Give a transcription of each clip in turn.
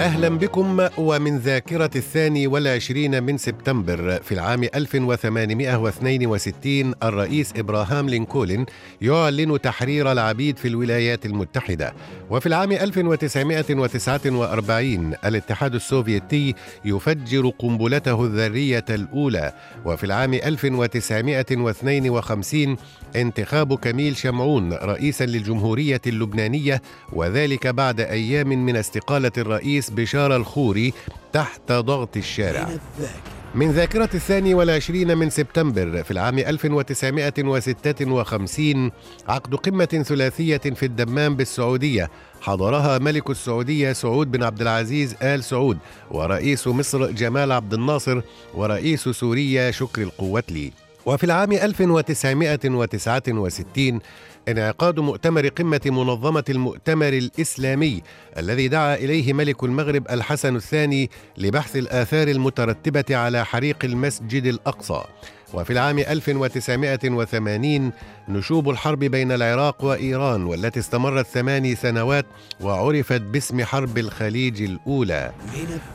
أهلا بكم ومن ذاكرة الثاني والعشرين من سبتمبر في العام 1862 الرئيس إبراهام لينكولن يعلن تحرير العبيد في الولايات المتحدة. وفي العام 1949 الاتحاد السوفيتي يفجر قنبلته الذرية الأولى. وفي العام 1952 انتخاب كميل شمعون رئيسا للجمهورية اللبنانية وذلك بعد أيام من استقالة الرئيس بشار الخوري تحت ضغط الشارع. من ذاكرة الثاني والعشرين من سبتمبر في العام 1956 عقد قمة ثلاثية في الدمام بالسعودية حضرها ملك السعودية سعود بن عبد العزيز آل سعود ورئيس مصر جمال عبد الناصر ورئيس سوريا شكر القوتلي وفي العام 1969 انعقاد مؤتمر قمة منظمة المؤتمر الإسلامي الذي دعا إليه ملك المغرب الحسن الثاني لبحث الآثار المترتبة على حريق المسجد الأقصى. وفي العام 1980 نشوب الحرب بين العراق وإيران والتي استمرت ثماني سنوات وعرفت باسم حرب الخليج الأولى.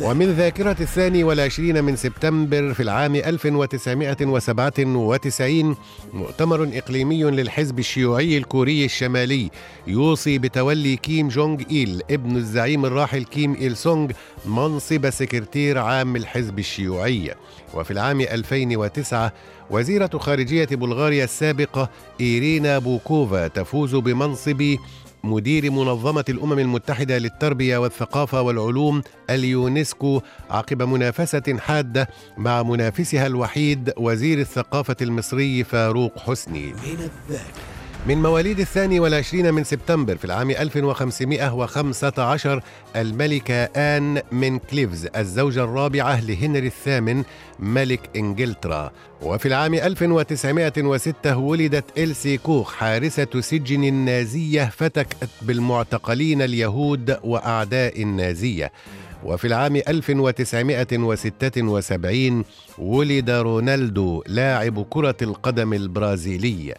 ومن ذاكرة الثاني والعشرين من سبتمبر في العام 1997 مؤتمر إقليمي للحزب الشيوعي الكوري الشمالي يوصي بتولي كيم جونغ إيل ابن الزعيم الراحل كيم إيل سونغ منصب سكرتير عام الحزب الشيوعي. وفي العام 2009 وزيرة خارجية بلغاريا السابقة إيرينا بوكوفا تفوز بمنصب مدير منظمة الأمم المتحدة للتربية والثقافة والعلوم اليونسكو عقب منافسة حادة مع منافسها الوحيد وزير الثقافة المصري فاروق حسني. من مواليد الثاني والعشرين من سبتمبر في العام 1515 الملكة آن من كليفز الزوجة الرابعة لهنري الثامن ملك إنجلترا. وفي العام 1906 ولدت إلسي كوخ حارسة سجن النازية فتكت بالمعتقلين اليهود وأعداء النازية. وفي العام 1976 ولد رونالدو لاعب كرة القدم البرازيلي.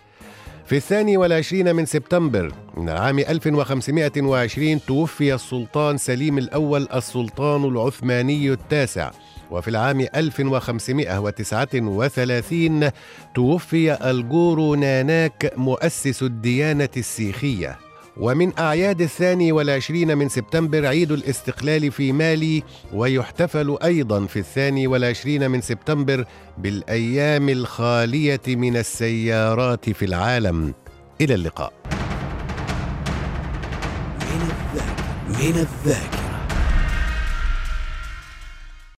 في الثاني والعشرين من سبتمبر من العام 1520 توفي السلطان سليم الأول السلطان العثماني التاسع. وفي العام 1539 توفي الجورو ناناك مؤسس الديانة السيخية. ومن أعياد الثاني والعشرين من سبتمبر عيد الاستقلال في مالي ويحتفل أيضا في الثاني والعشرين من سبتمبر بالأيام الخالية من السيارات في العالم. إلى اللقاء. من الذاكرة من الذاكرة.